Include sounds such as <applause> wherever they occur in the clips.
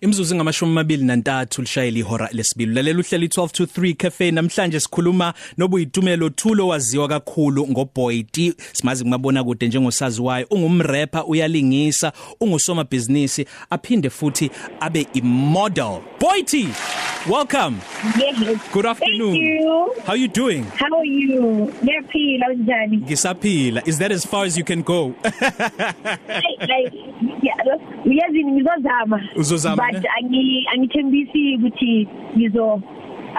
Imzuzu ngamashumi amabili nantathu lishayela ihora lesibili. Lalela uhlelo 12 to 3 cafe namhlanje sikhuluma nobuyitumelo Thulo waziwa kakhulu ngoBoyti. Simazi kumabona kude njengosazi wayo. Ungumrapper uyalingisa, ungusoma business aphinde futhi abe imodel. Boyti, welcome. Yes. Good afternoon. Thank you. How you doing? How are you? Ngiyaphila unjani? Ngisaphila. Is that as far as you can go? <laughs> Hey, like yeah, uyazini ngizozama. Uzozama, But ne? angi angithembisi ukuthi ngizo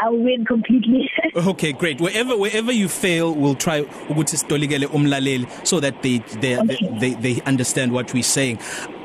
I'll win completely. <laughs> Okay, great. Wherever wherever you fail, we'll try ukuthi sitolikele umlaleli so that they they, Okay. they they they understand what we're saying.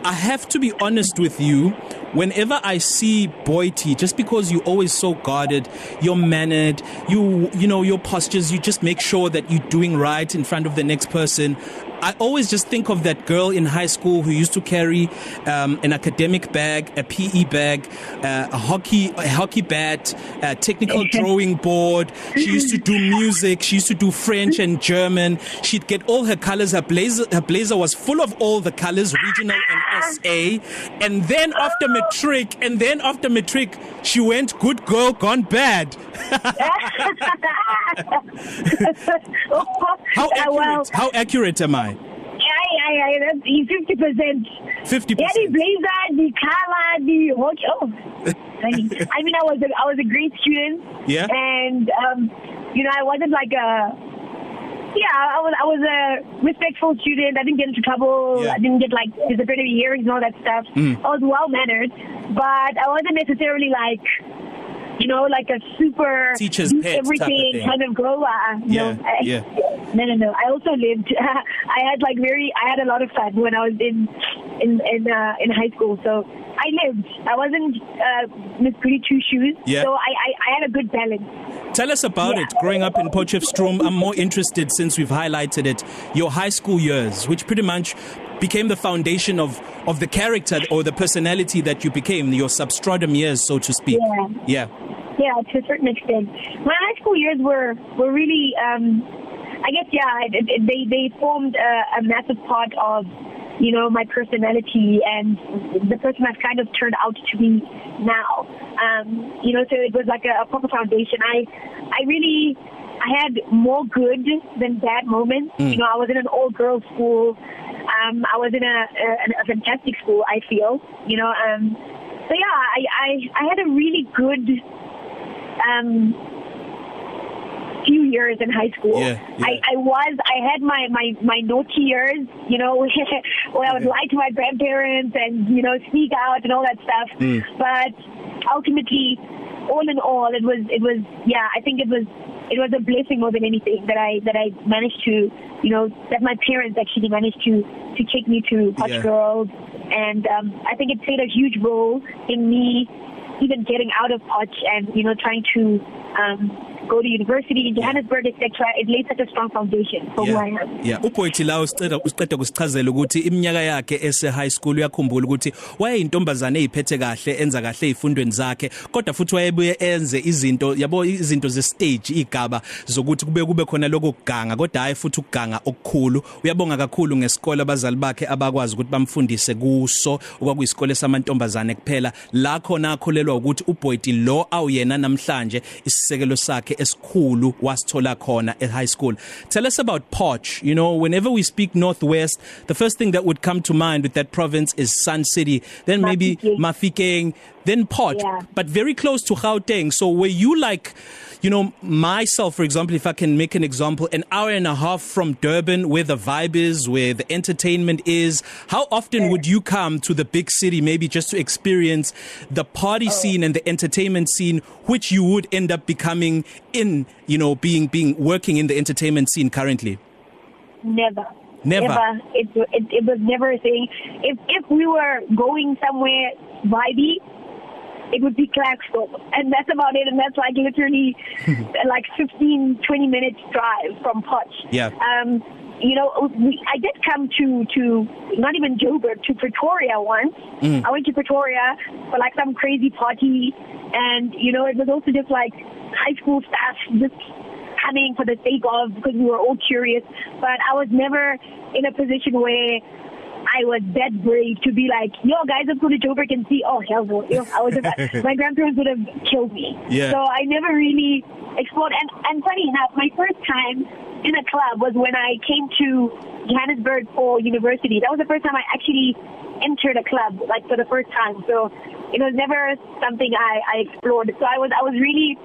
I have to be honest with you. Whenever I see Boyti, just because you're always so guarded, you're mannered, you you know your postures, you just make sure that you're doing right in front of the next person. I always just think of that girl in high school who used to carry um, an academic bag, a PE bag, uh, a hockey a hockey bat, a technical <laughs> drawing board. She used to do music. She used to do French and German. She'd get all her colors. Her blazer her blazer was full of all the colors, regional and SA. And then after matric, and then after matric, she went good girl gone bad. <laughs> How Uh, well, accurate? How accurate am I? ay ay that's 50%. Fifty Yeah, the blazer, the color, the watch. Oh. I mean, I was a, I was a great student. Yeah. And um, you know, I wasn't like a. Yeah, I was I was a respectful student. I didn't get into trouble. Yeah. I didn't get like disciplinary hearings and all that stuff. Mm. I was well mannered, but I wasn't necessarily like. You know, like a super Teacher's pet type of everything thing. kind of. Uh, Yeah, no, I, yeah. no, no, no. I also lived. <laughs> I had like very. I had a lot of fun when I was in in in uh, in high school. So I lived. I wasn't uh, Miss Goody Two Shoes. Yeah. So I, I I had a good balance. Tell us about Yeah. it. Growing up in Potchefstroom, I'm more interested since we've highlighted it. Your high school years, which pretty much became the foundation of of the character or the personality that you became. Your substratum years, so to speak. Yeah. Yeah. Yeah, to a certain extent. My high school years were were really. Um, I guess yeah. It, it, they they formed a, a massive part of. You know my personality and the person I've kind of turned out to be now. Um, you know, so it was like a, a proper foundation. I, I really, I had more good than bad moments. Mm. You know, I was in an all girls school. Um, I was in a, a, a fantastic school. I feel. You know, um, so yeah, I, I, I had a really good um, few years in high school. Yeah, yeah. I, I was, I had my, my, my naughty years, you know, <laughs> where I would Okay. lie to my grandparents and, you know, sneak out and all that stuff. Mm. But ultimately, all in all, it was, it was, yeah, I think it was, it was a blessing more than anything that I, that I managed to, you know, that my parents actually managed to, to take me to Hot Yeah. Girls. And, um, I think it played a huge role in me even getting out of Potch and, you know, trying to, um, go to university in Johannesburg, etc. It laid such a strong foundation for who I Yeah. am. Yeah, uBoyti la usiceda usiqeda kusichazela ukuthi iminyaka yakhe ese high school uyakhumbula ukuthi wayeyintombazane eziphethe kahle enza kahle ezifundweni zakhe kodwa futhi wayebuye enze izinto yabo izinto ze stage igaba zokuthi kube kube khona lokuganga kodwa hayi futhi ukuganga okukhulu uyabonga kakhulu ngesikole abazali bakhe abakwazi ukuthi bamfundise kuso okwakuyisikole samantombazane kuphela la khona akholelwa ukuthi uBoyti lo awuyena namhlanje isisekelo sakhe esikhulu wasithola khona at high school. Tell us about Potch you know whenever we speak northwest the first thing that would come to mind with that province is Sun City. Then maybe Mafikeng. Then Potch Yeah. but very close to Gauteng so were you like you know myself for example if I can make an example an hour and a half from Durban where the vibe is where the entertainment is how often would you come to the big city maybe just to experience the party scene and the entertainment scene which you would end up becoming in you know being being working in the entertainment scene currently Never. Never. Never. It, it, it was never a thing. If, if we were going somewhere vibey, it would be Clarksville. And that's about it. And that's like literally <laughs> like 15, 20 minutes drive from Potch. Yeah. Um, you know, we, I did come to, to not even Joburg, to Pretoria once. Mm. I went to Pretoria for like some crazy party. And, you know, it was also just like high school staff just coming for the sake of because we were all curious. But I was never in a position where I was that brave to be like, yo, guys, let's go to Joburg and see. Oh, hell no. I was <laughs> my grandparents would have killed me. Yeah. So I never really explored. And, and funny enough, my first time in a club was when I came to Johannesburg for university. That was the first time I actually entered a club, like for the first time. So it was never something I, I explored. So I was I was really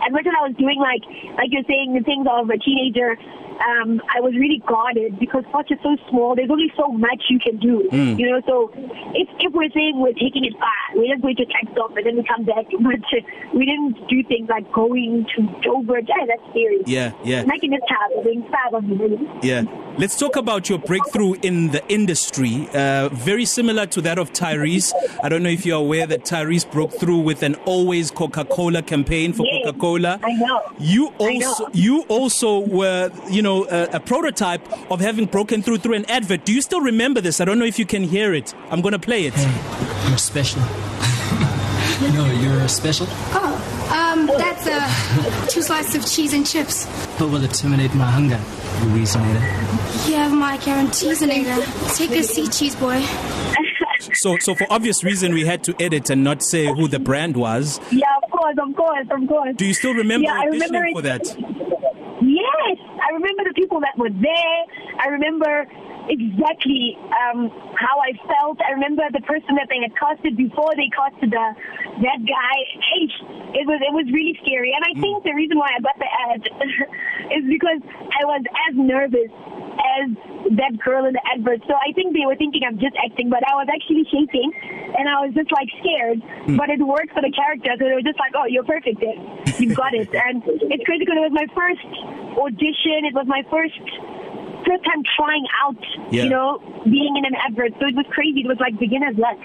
as much as I was doing like like you're saying the things of a teenager, um, I was really guarded because Potch is so small. There's only so much you can do, Mm. you know. So if if we're saying we're taking it far, we're just going to text off and then we come back. <laughs> But we didn't do things like going to Joburg. Yeah, that's scary. Yeah, yeah. In this house, being fab on the Yeah. Let's talk about your breakthrough in the industry. Uh, very similar to that of Tyrese. I don't know if you're aware that Tyrese broke through with an always Coca-Cola campaign for Yes, Coca-Cola. I know. You I know. also you also were, you know, a, a prototype of having broken through through an advert. Do you still remember this? I don't know if you can hear it. I'm going to play it. Hey, you're special. <laughs> no, you're special. Oh, um, that's uh, two slices of cheese and chips. What will terminate my hunger, Louisiana? You have my guarantees in there. Take a seat, cheese boy. So so for obvious reason we had to edit and not say who the brand was. Yeah, of course, of course, of course. Do you still remember Yeah, I remember auditioning it. for that? Yes, I remember the people that were there. I remember exactly um, how I felt. I remember the person that they had casted before they casted the, that guy. Hey, it was it was really scary, and I think the reason why I got the ad <laughs> is because I was as nervous as that girl in the advert. So I think they were thinking I'm just acting, but I was actually shaking, and I was just like scared. But it worked for the character, so they were just like, "Oh, you're perfect. Then you got it." <laughs> And it's crazy because it was my first audition. It was my first first time trying out, Yeah. you know, being in an advert. So it was crazy. It was like beginner's luck.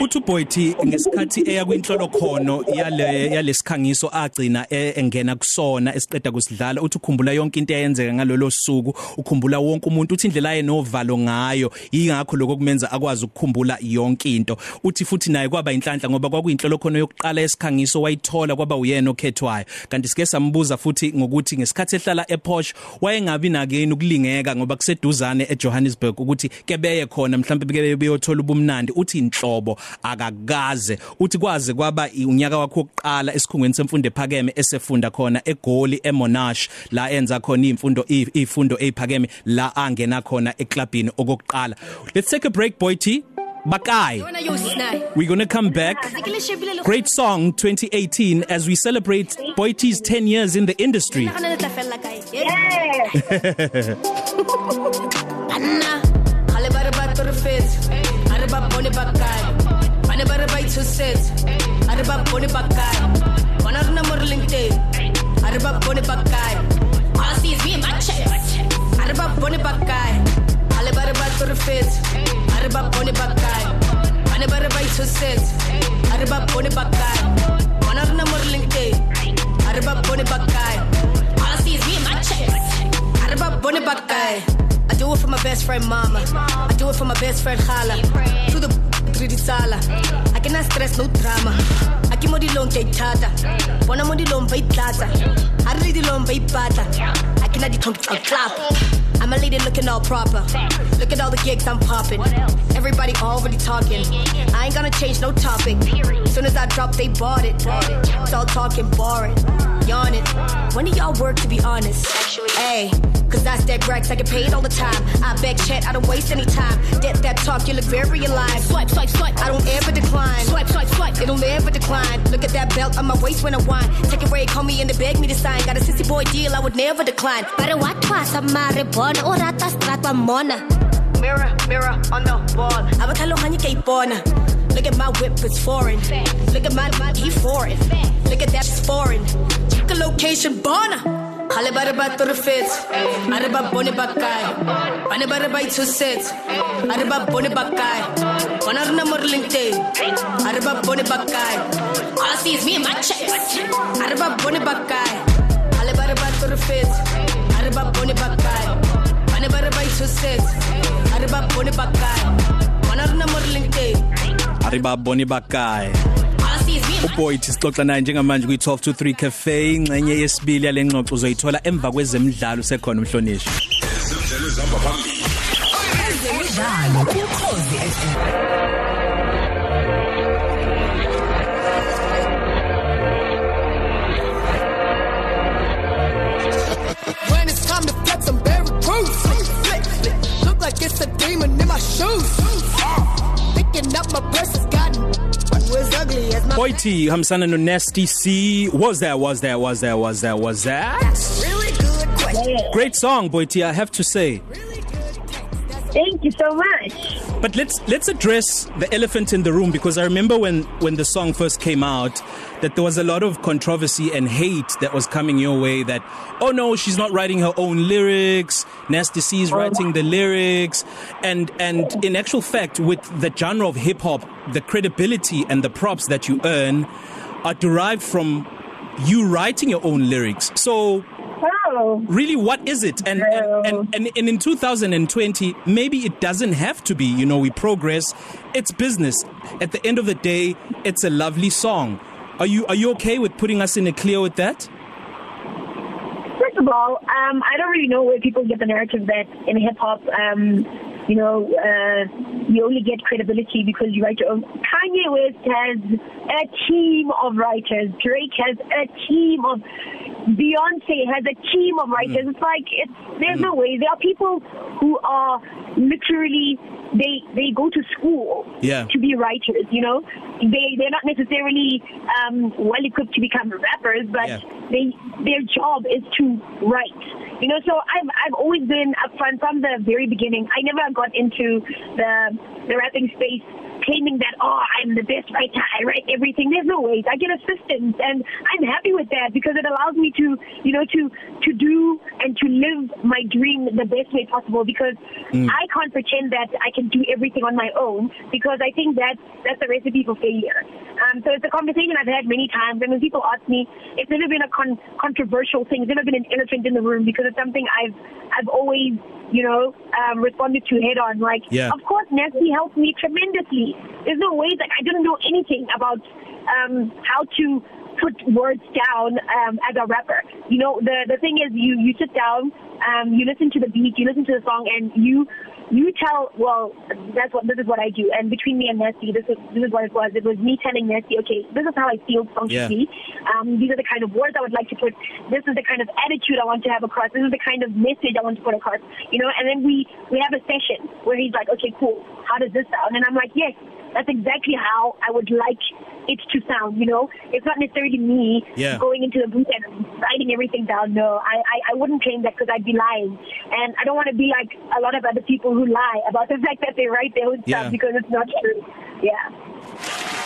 uthi boyithi ngesikhathi eya kwinhlolo khono yale yalesikhangiso agcina e- engena kusona esiqeda kusidlala uthi ukhumbula yonke into eyenzeka ngalolo suku ukhumbula wonke umuntu uthi indlela yenovalo ngayo yingakho lokho kumenza akwazi ukukhumbula yonke into uthi futhi naye kwaba inhlanhla ngoba kwakuyinhlolo khono yokuqala esikhangiso wayithola kwaba uyena okhethwayo kanti sike sambuza futhi ngokuthi ngesikhathi ehlala ePorsche wayengabi nakeni ukulingeka ngoba kuseduzane eJohannesburg ukuthi ke beye khona mhlawumbe beke beyothola ubumnandi uthi inhlobo akakaze uthi kwaze kwaba i- unyaka wakhe wokuqala esikhungweni semfundo ephakeme esefunda khona eGoli eMonash la enza khona imfundo ifundo eziphakeme la angena khona eklabini okokuqala let's take a break boy T Bakai Wena yo snai. we're going to come back Great song 2018 as we celebrate Boy T's 10 years in the industry. Yeah. <laughs> Anna, alle bare bare to refit. Are ba bone bakai. Bane bare bai to sit. Are ba bone bakai. Wana na mor linkte. Are ba bone bakai. All I see is me and my chest. Are ba bone bakai. Alle bare bare to refit. Are ba bone bakai. Bane bare bai to sit. Are ba bone bakai. Wana na mor linkte. Are ba bone bakai. All Araba bone bakai. I do it for my best friend mama. I do it for my best friend Khala. To the three di sala. I cannot stress no drama. I keep modi long kay tata. Bona modi long bay tata. I really di long bay pata. I cannot di tongue clap. I'm a lady looking all proper. Look at all the gigs I'm popping. Everybody already talking. I ain't gonna change no topic. Soon as I drop, they bought it. It's all talking boring. Yawning. When do y'all work to be honest? Hey, cause that's that Rex, I get paid all the time. I beg chat, I don't waste any time. Get that talk, you look very alive. Swipe, swipe, swipe, I don't ever decline. Swipe, swipe, swipe, it'll never decline. Look at that belt on my waist when I whine. Take it away, call me and they beg me to sign. Got a sissy boy deal, I would never decline. Pare watwa sa mare bona o rata stratwa mona. Mirror, mirror on the wall. A kalohanya kay bona. Look at my whip, it's foreign. Look at my, my he foreign. Look at that, it's foreign. Check location, bona. Hale bare ba to fit. Araba bone bakai. Bane bare ba to sit. Araba bone bakai. Onar na mor linkte. Araba bone bakai. All I see is me and my chest. Araba bone bakai. Hale bare ba to fit. Araba bone bakai. Bane bare ba to sit. Araba bone bakai. Onar na mor linkte. Ariba boni bakai. All I see is me and my Uboy sixoxa naye njengamanje kwi 12 to 3 cafe ingcenye yesibili yale ngxoxo uzoyithola emva kwezemidlalo sekhona umhlonishwa. Zemidlalo zamba phambili. umdlalo ukhozi FM Boyti hamsana no Nasty C was there was there was there was there was that really good question. Great song Boyti I have to say Really. That's Thank you so much. But let's let's address the elephant in the room because I remember when when the song first came out that there was a lot of controversy and hate that was coming your way that oh no she's not writing her own lyrics. Nasty C is writing the lyrics. And and in actual fact with the genre of hip hop the credibility and the props that you earn are derived from you writing your own lyrics. So Oh, really what is it? And and, and and and in 2020 maybe it doesn't have to be. You know we progress. It's business. At the end of the day it's a lovely song. Are you are you okay with putting us in a clear with that? First of all, um, I don't really know where people get the narrative that in hip hop, um, you know, uh, you only get credibility because you write your own. Kanye West has a team of writers. Drake has a team of. Beyonce has a team of writers. Mm. It's like it's there's mm. no way. There are people who are literally they they go to school Yeah. to be writers. You know, they they're not necessarily um, well equipped to become rappers, but Yeah. they their job is to write. You know, so I've I've always been upfront from the very beginning. I never got into the the rapping space claiming that oh I'm the best writer, I write everything. There's no ways. I get assistance, and I'm happy with that because it allows me to you know to to do and to live my dream the best way possible. Because mm. I can't pretend that I can do everything on my own because I think that that's a recipe for failure. Um, so it's a conversation I've had many times, and when people ask me, it's never been a con- controversial thing. It's never been an elephant in the room because it's something I've I've always you know um, responded to head on. Like, Yeah. of course, Nasty helped me tremendously. There's no way that I didn't know anything about um, how to put words down um, as a rapper. You know, the the thing is, you you sit down, um, you listen to the beat, you listen to the song, and you you tell. Well, that's what this is what I do. And between me and Nasty, this is this is what it was. It was me telling Nasty, okay, this is how I feel song Yeah. should be. Um, these are the kind of words I would like to put. This is the kind of attitude I want to have across. This is the kind of message I want to put across. You know, and then we we have a session where he's like, okay, cool. How does this sound? And I'm like, yes, that's exactly how I would like it to sound. You know, it's not necessarily me Yeah. going into the booth and writing everything down. No, I I, I wouldn't claim that because I'd be lying, and I don't want to be like a lot of other people who lie about the <laughs> fact that they write their own Yeah. stuff because it's not true. Yeah.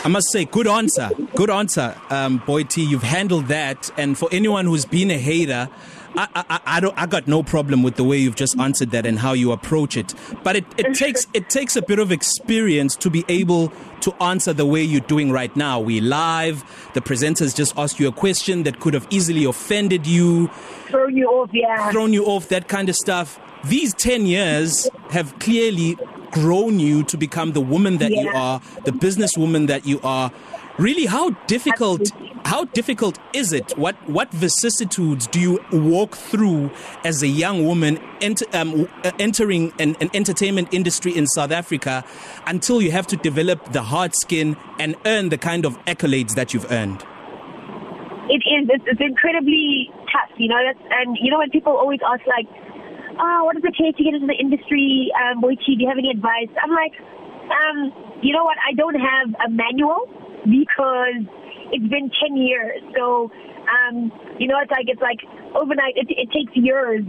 I must say, good answer. Good answer, um, Boy T. You've handled that. And for anyone who's been a hater, I, I, I don't. I got no problem with the way you've just answered that and how you approach it. But it, it takes <laughs> it takes a bit of experience to be able to answer the way you're doing right now. We live. The presenters just asked you a question that could have easily offended you, Throw you off. Yeah. thrown you off, that kind of stuff. These 10 years have clearly grown you to become the woman that you Yeah. are, the businesswoman that you are. Really, how difficult Absolutely. how difficult is it? What what vicissitudes do you walk through as a young woman enter, um, uh, entering an, an entertainment industry in South Africa until you have to develop the hard skin and earn the kind of accolades that you've earned? it is it's, it's incredibly tough you know that's and you know when people always ask like oh what does it take to get into the industry um Boichi, do you have any advice i'm like um you know what i don't have a manual because it's been 10 years so um you know it's like it's like overnight it, it takes years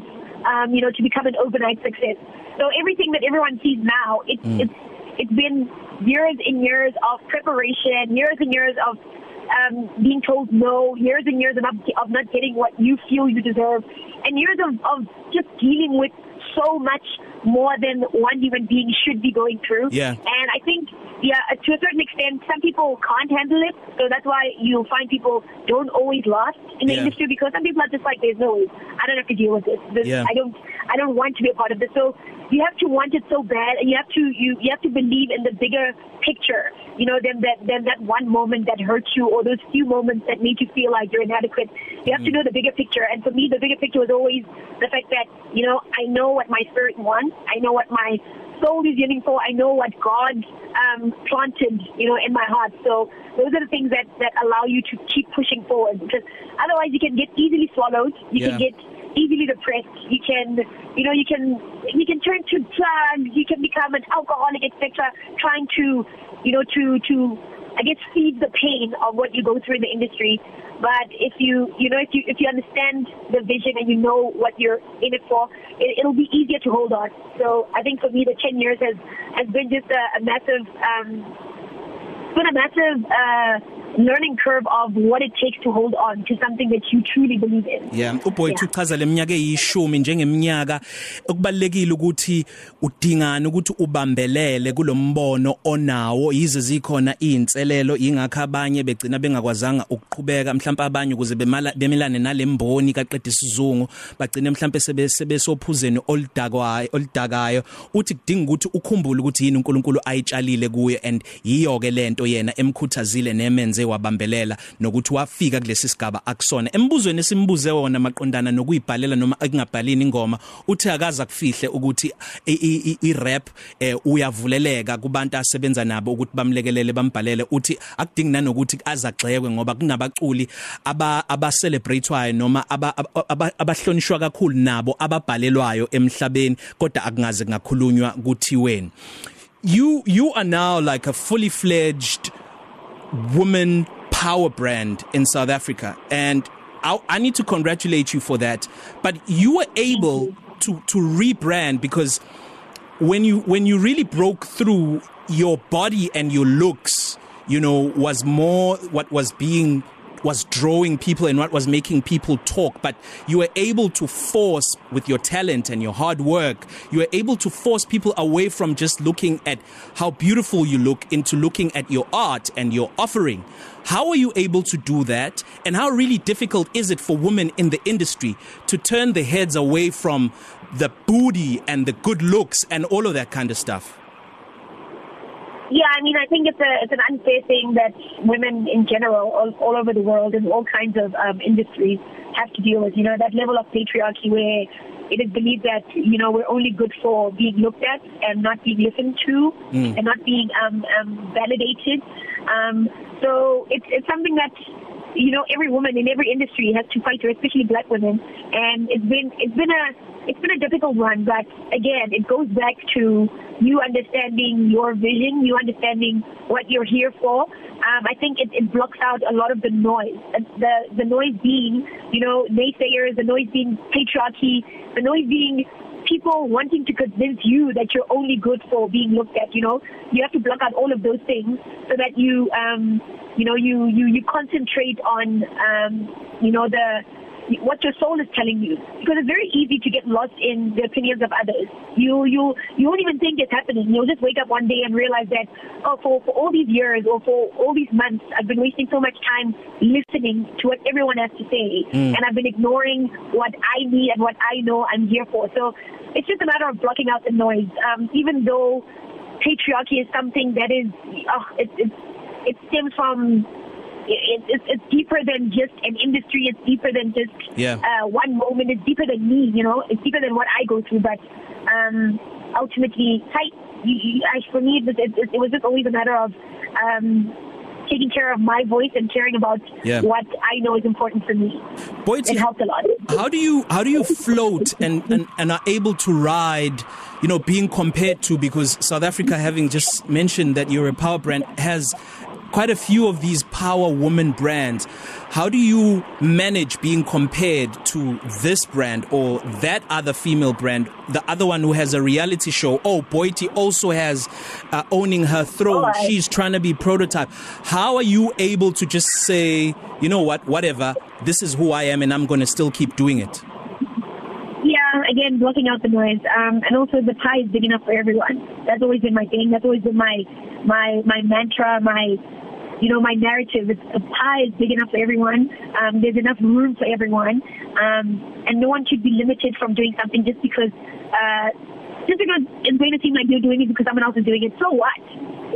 um you know to become an overnight success so everything that everyone sees now it's mm. it's it's been years and years of preparation years and years of um, being told no, years and years of not, of not getting what you feel you deserve, and years of, of just dealing with so much more than one human being should be going through. Yeah. And I think, yeah, to a certain extent, some people can't handle it. So that's why you'll find people don't always last in the Yeah. industry because some people are just like, there's no way. I don't have to deal with this. this Yeah. I don't. I don't want to be a part of this. So you have to want it so bad, and you have to you you have to believe in the bigger picture. You know, than that than that one moment that hurt you, or those few moments that made you feel like you're inadequate. You have to know the bigger picture. And for me, the bigger picture was always the fact that you know I know what my spirit wants. I know what my soul is yearning for. I know what God um, planted, you know, in my heart. So those are the things that that allow you to keep pushing forward. Because otherwise, you can get easily swallowed. You Yeah. can get easily depressed. You can, you know, you can you can turn to drugs. You can become an alcoholic, etc. Trying to, you know, to to I guess feed the pain of what you go through in the industry. But if you, you know, if you if you understand the vision and you know what you're in it for, it, it'll be easier to hold on. So I think for me, the ten years has has been just a, a massive, um, been a massive uh, learning curve of what it takes to hold on to something that you truly believe in. Yeah, uBoythi Yeah. uchaza leminyaka eyishumi njengeminyaka okubalekile ukuthi udingana ukuthi ubambelele kulombono onawo yize zikhona izinselelo ingakho abanye begcina bengakwazanga ukuqhubeka mhlawumbe abanye ukuze bemala bemelane nalemboni kaqedisa isizungu bagcine mhlawumbe sebe sebesophuzeni oludakwayo oludakayo uthi kudinga ukuthi ukhumbule ukuthi yini uNkulunkulu ayitshalile kuye and yiyo ke lento yena emkhuthazile nemenze wabambelela nokuthi wafika kulesi sigaba akusona. Embuzweni esimbuze wona maqondana nokuyibhalela noma ekungabhalini ingoma uthi akaza kufihle ukuthi i- i- i- i-rap eh, uyavuleleka kubantu asebenza nabo ukuthi bamlekelele bambhalele. Uthi akudingi nanokuthi azagxekwe ngoba kunabaculi aba abacelebratewayo noma aba- aba- aba- abahlonishwa kakhulu nabo ababhalelwayo emhlabeni kodwa akungaze ngakhulunywa kuthiweni. You you are now like a fully fledged woman power brand in South Africa. And I, I need to congratulate you for that. But you were able to to rebrand because when you when you really broke through your body and your looks you know was more what was being was drawing people and what was making people talk but you were able to force with your talent and your hard work you were able to force people away from just looking at how beautiful you look into looking at your art and your offering. How are you able to do that? And how really difficult is it for women in the industry to turn their heads away from the booty and the good looks and all of that kind of stuff? Yeah, I mean, I think it's a it's an unfair thing that women in general, all, all over the world, in all kinds of um, industries, have to deal with. You know, that level of patriarchy where it is believed that you know we're only good for being looked at and not being listened to Mm. and not being um, um, validated. Um, so it's it's something that you know every woman in every industry has to fight especially black women. And it's been it's been a it's been a difficult one, but again, it goes back to you understanding your vision, you understanding what you're here for. Um, I think it, it blocks out a lot of the noise. The the noise being, you know, naysayers, the noise being patriarchy, the noise being people wanting to convince you that you're only good for being looked at. You know, you have to block out all of those things so that you, um, you know, you you you concentrate on, um, you know, the what your soul is telling you. Because it's very easy to get lost in the opinions of others. You you you won't even think it's happening. You'll just wake up one day and realize that oh for for all these years or for all these months i've been wasting so much time listening to what everyone has to say. Mm. and i've been ignoring what i need and what i know i'm here for. So it's just a matter of blocking out the noise. Um even though patriarchy is something that is oh, it it it stems from it, it's, it's deeper than just an industry. It's deeper than just Yeah. uh, one moment. It's deeper than me. You know, it's deeper than what I go through. But um, ultimately, I, you, you, I, for me, it was, it, it was just always a matter of um, taking care of my voice and caring about Yeah. what I know is important for me. Boyd, It helped a lot. how do you how do you float and, and and are able to ride you know being compared to because South Africa having just mentioned that you're a power brand has quite a few of these power woman brands how do you manage being compared to this brand or that other female brand the other one who has a reality show oh Boyti also has uh, owning her throne Alright. she's trying to be prototype how are you able to just say you know what whatever this is who I am and I'm going to still keep doing it Yeah, again, blocking out the noise, um, and also the pie is big enough for everyone. That's always been my thing. That's always been my my my mantra. My you know my narrative. It's, the pie is big enough for everyone. Um, there's enough room for everyone, um, and no one should be limited from doing something just because. Uh, just because it's going to seem like you're doing it because someone else is doing it. So what?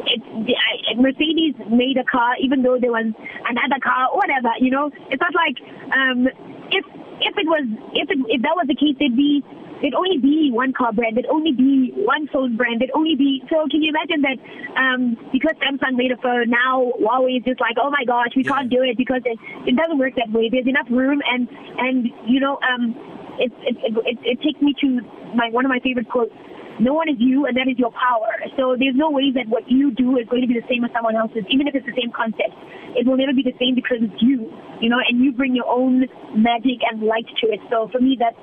It's I, Mercedes made a car, even though there was another car, whatever. You know, it's not like um, if if it was if it, if that was the case, there'd be there'd only be one car brand, there'd only be one phone brand, there'd only be. So can you imagine that? Um, because Samsung made a phone, now Huawei is just like, oh my gosh, we Yeah. can't do it because it it doesn't work that way. There's enough room, and and you know, um, it it it, it, it takes me to my one of my favorite quotes. No one is you, and that is your power. So there's no way that what you do is going to be the same as someone else's, even if it's the same concept. It will never be the same because it's you, you know, and you bring your own magic and light to it. So for me, that's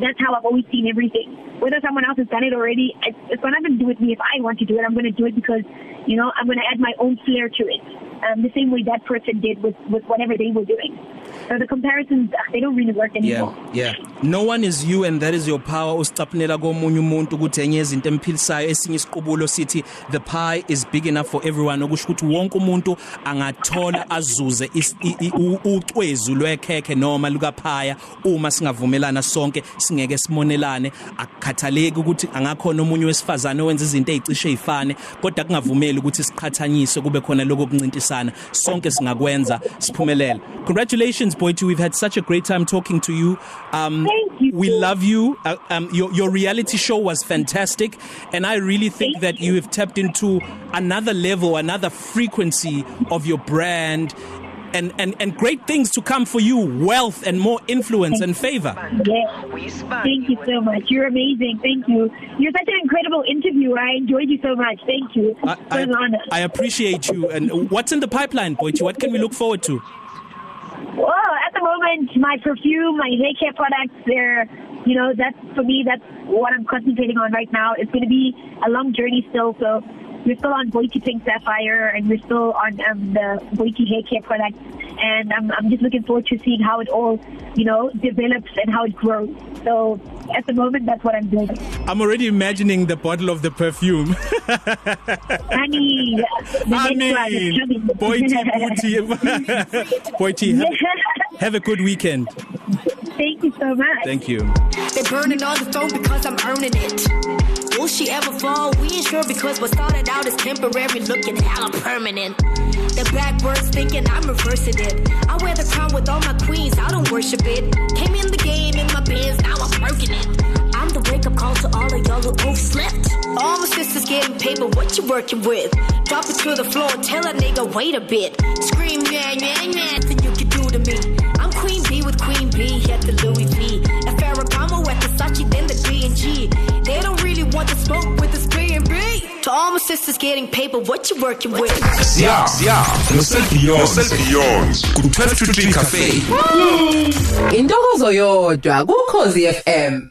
that's how I've always seen everything. Whether someone else has done it already, it's, got nothing to do with me. If I want to do it, I'm going to do it because, you know, I'm going to add my own flair to it. Um, the same way that person did with, with whatever they were doing. So the comparisons, ugh, they don't really work anymore. yeah. Yeah no one is you and that is your power. Usicaphunela komunye umuntu ukuthi enye izinto emphilisayo. Esinye isiqubulo sithi the pie is big enough for everyone. Okusho ukuthi wonke umuntu angathola azuze ucwezu lwekhekhe noma lukaphaya uma singavumelana sonke singeke simonelane. Akukhathaleki ukuthi angakhona umunye wesifazane owenza izinto ezicishe ezifane kodwa kungavumeli ukuthi siqhathanyiswe kube khona lokho kuncintisana sonke singakwenza. Siphumelele. Congratulations boyti we've had such a great time talking to you. Um Thank you. we love you. Uh, um your your reality show was fantastic. And i really think Thank that you have tapped into another level another frequency of your brand. And and and great things to come for you wealth and more influence and favor Yeah. Thank you so much. You're amazing. Thank you. You're such an incredible interviewer. I enjoyed you so much. Thank you. I. I, I appreciate you and what's in the pipeline boyti what can we look forward to Well, at the moment, my perfume, my hair care products, they're, you know, that's for me, that's what I'm concentrating on right now. It's going to be a long journey still. So we're still on Boiti Pink Sapphire and we're still on um, the Boiti hair care products. And I'm, I'm just looking forward to seeing how it all, you know, develops and how it grows. So at the moment, that's what I'm doing. i'm already imagining the bottle of the perfume <laughs> Honey, the I mean, coming. Boyti, Boyti, <laughs> Boyti, have, have a good weekend. Thank you so much. Thank you. They burning on the throne because I'm earning it. Will she ever fall? We ain't sure because what started out as temporary looking hella permanent. The backwards thinking I'm reversing it. I wear the crown with all my queens, I don't worship it. Came in the game in my bins, now I'm working it. I'm the wake up call to all of y'all who overslept. All my sisters getting paper, what you working with? Drop it to the floor, tell a nigga, wait a bit. Scream, yeah, yeah, yeah, nothing you can do to me. I'm Queen B with Queen B at the Louis want the smoke with the B&B. To all my sisters getting paper, what you working with? Yeah, yeah. Noself Beyond. Ku 12 to 3 Cafe. Intokozo yodwa ku Khosi FM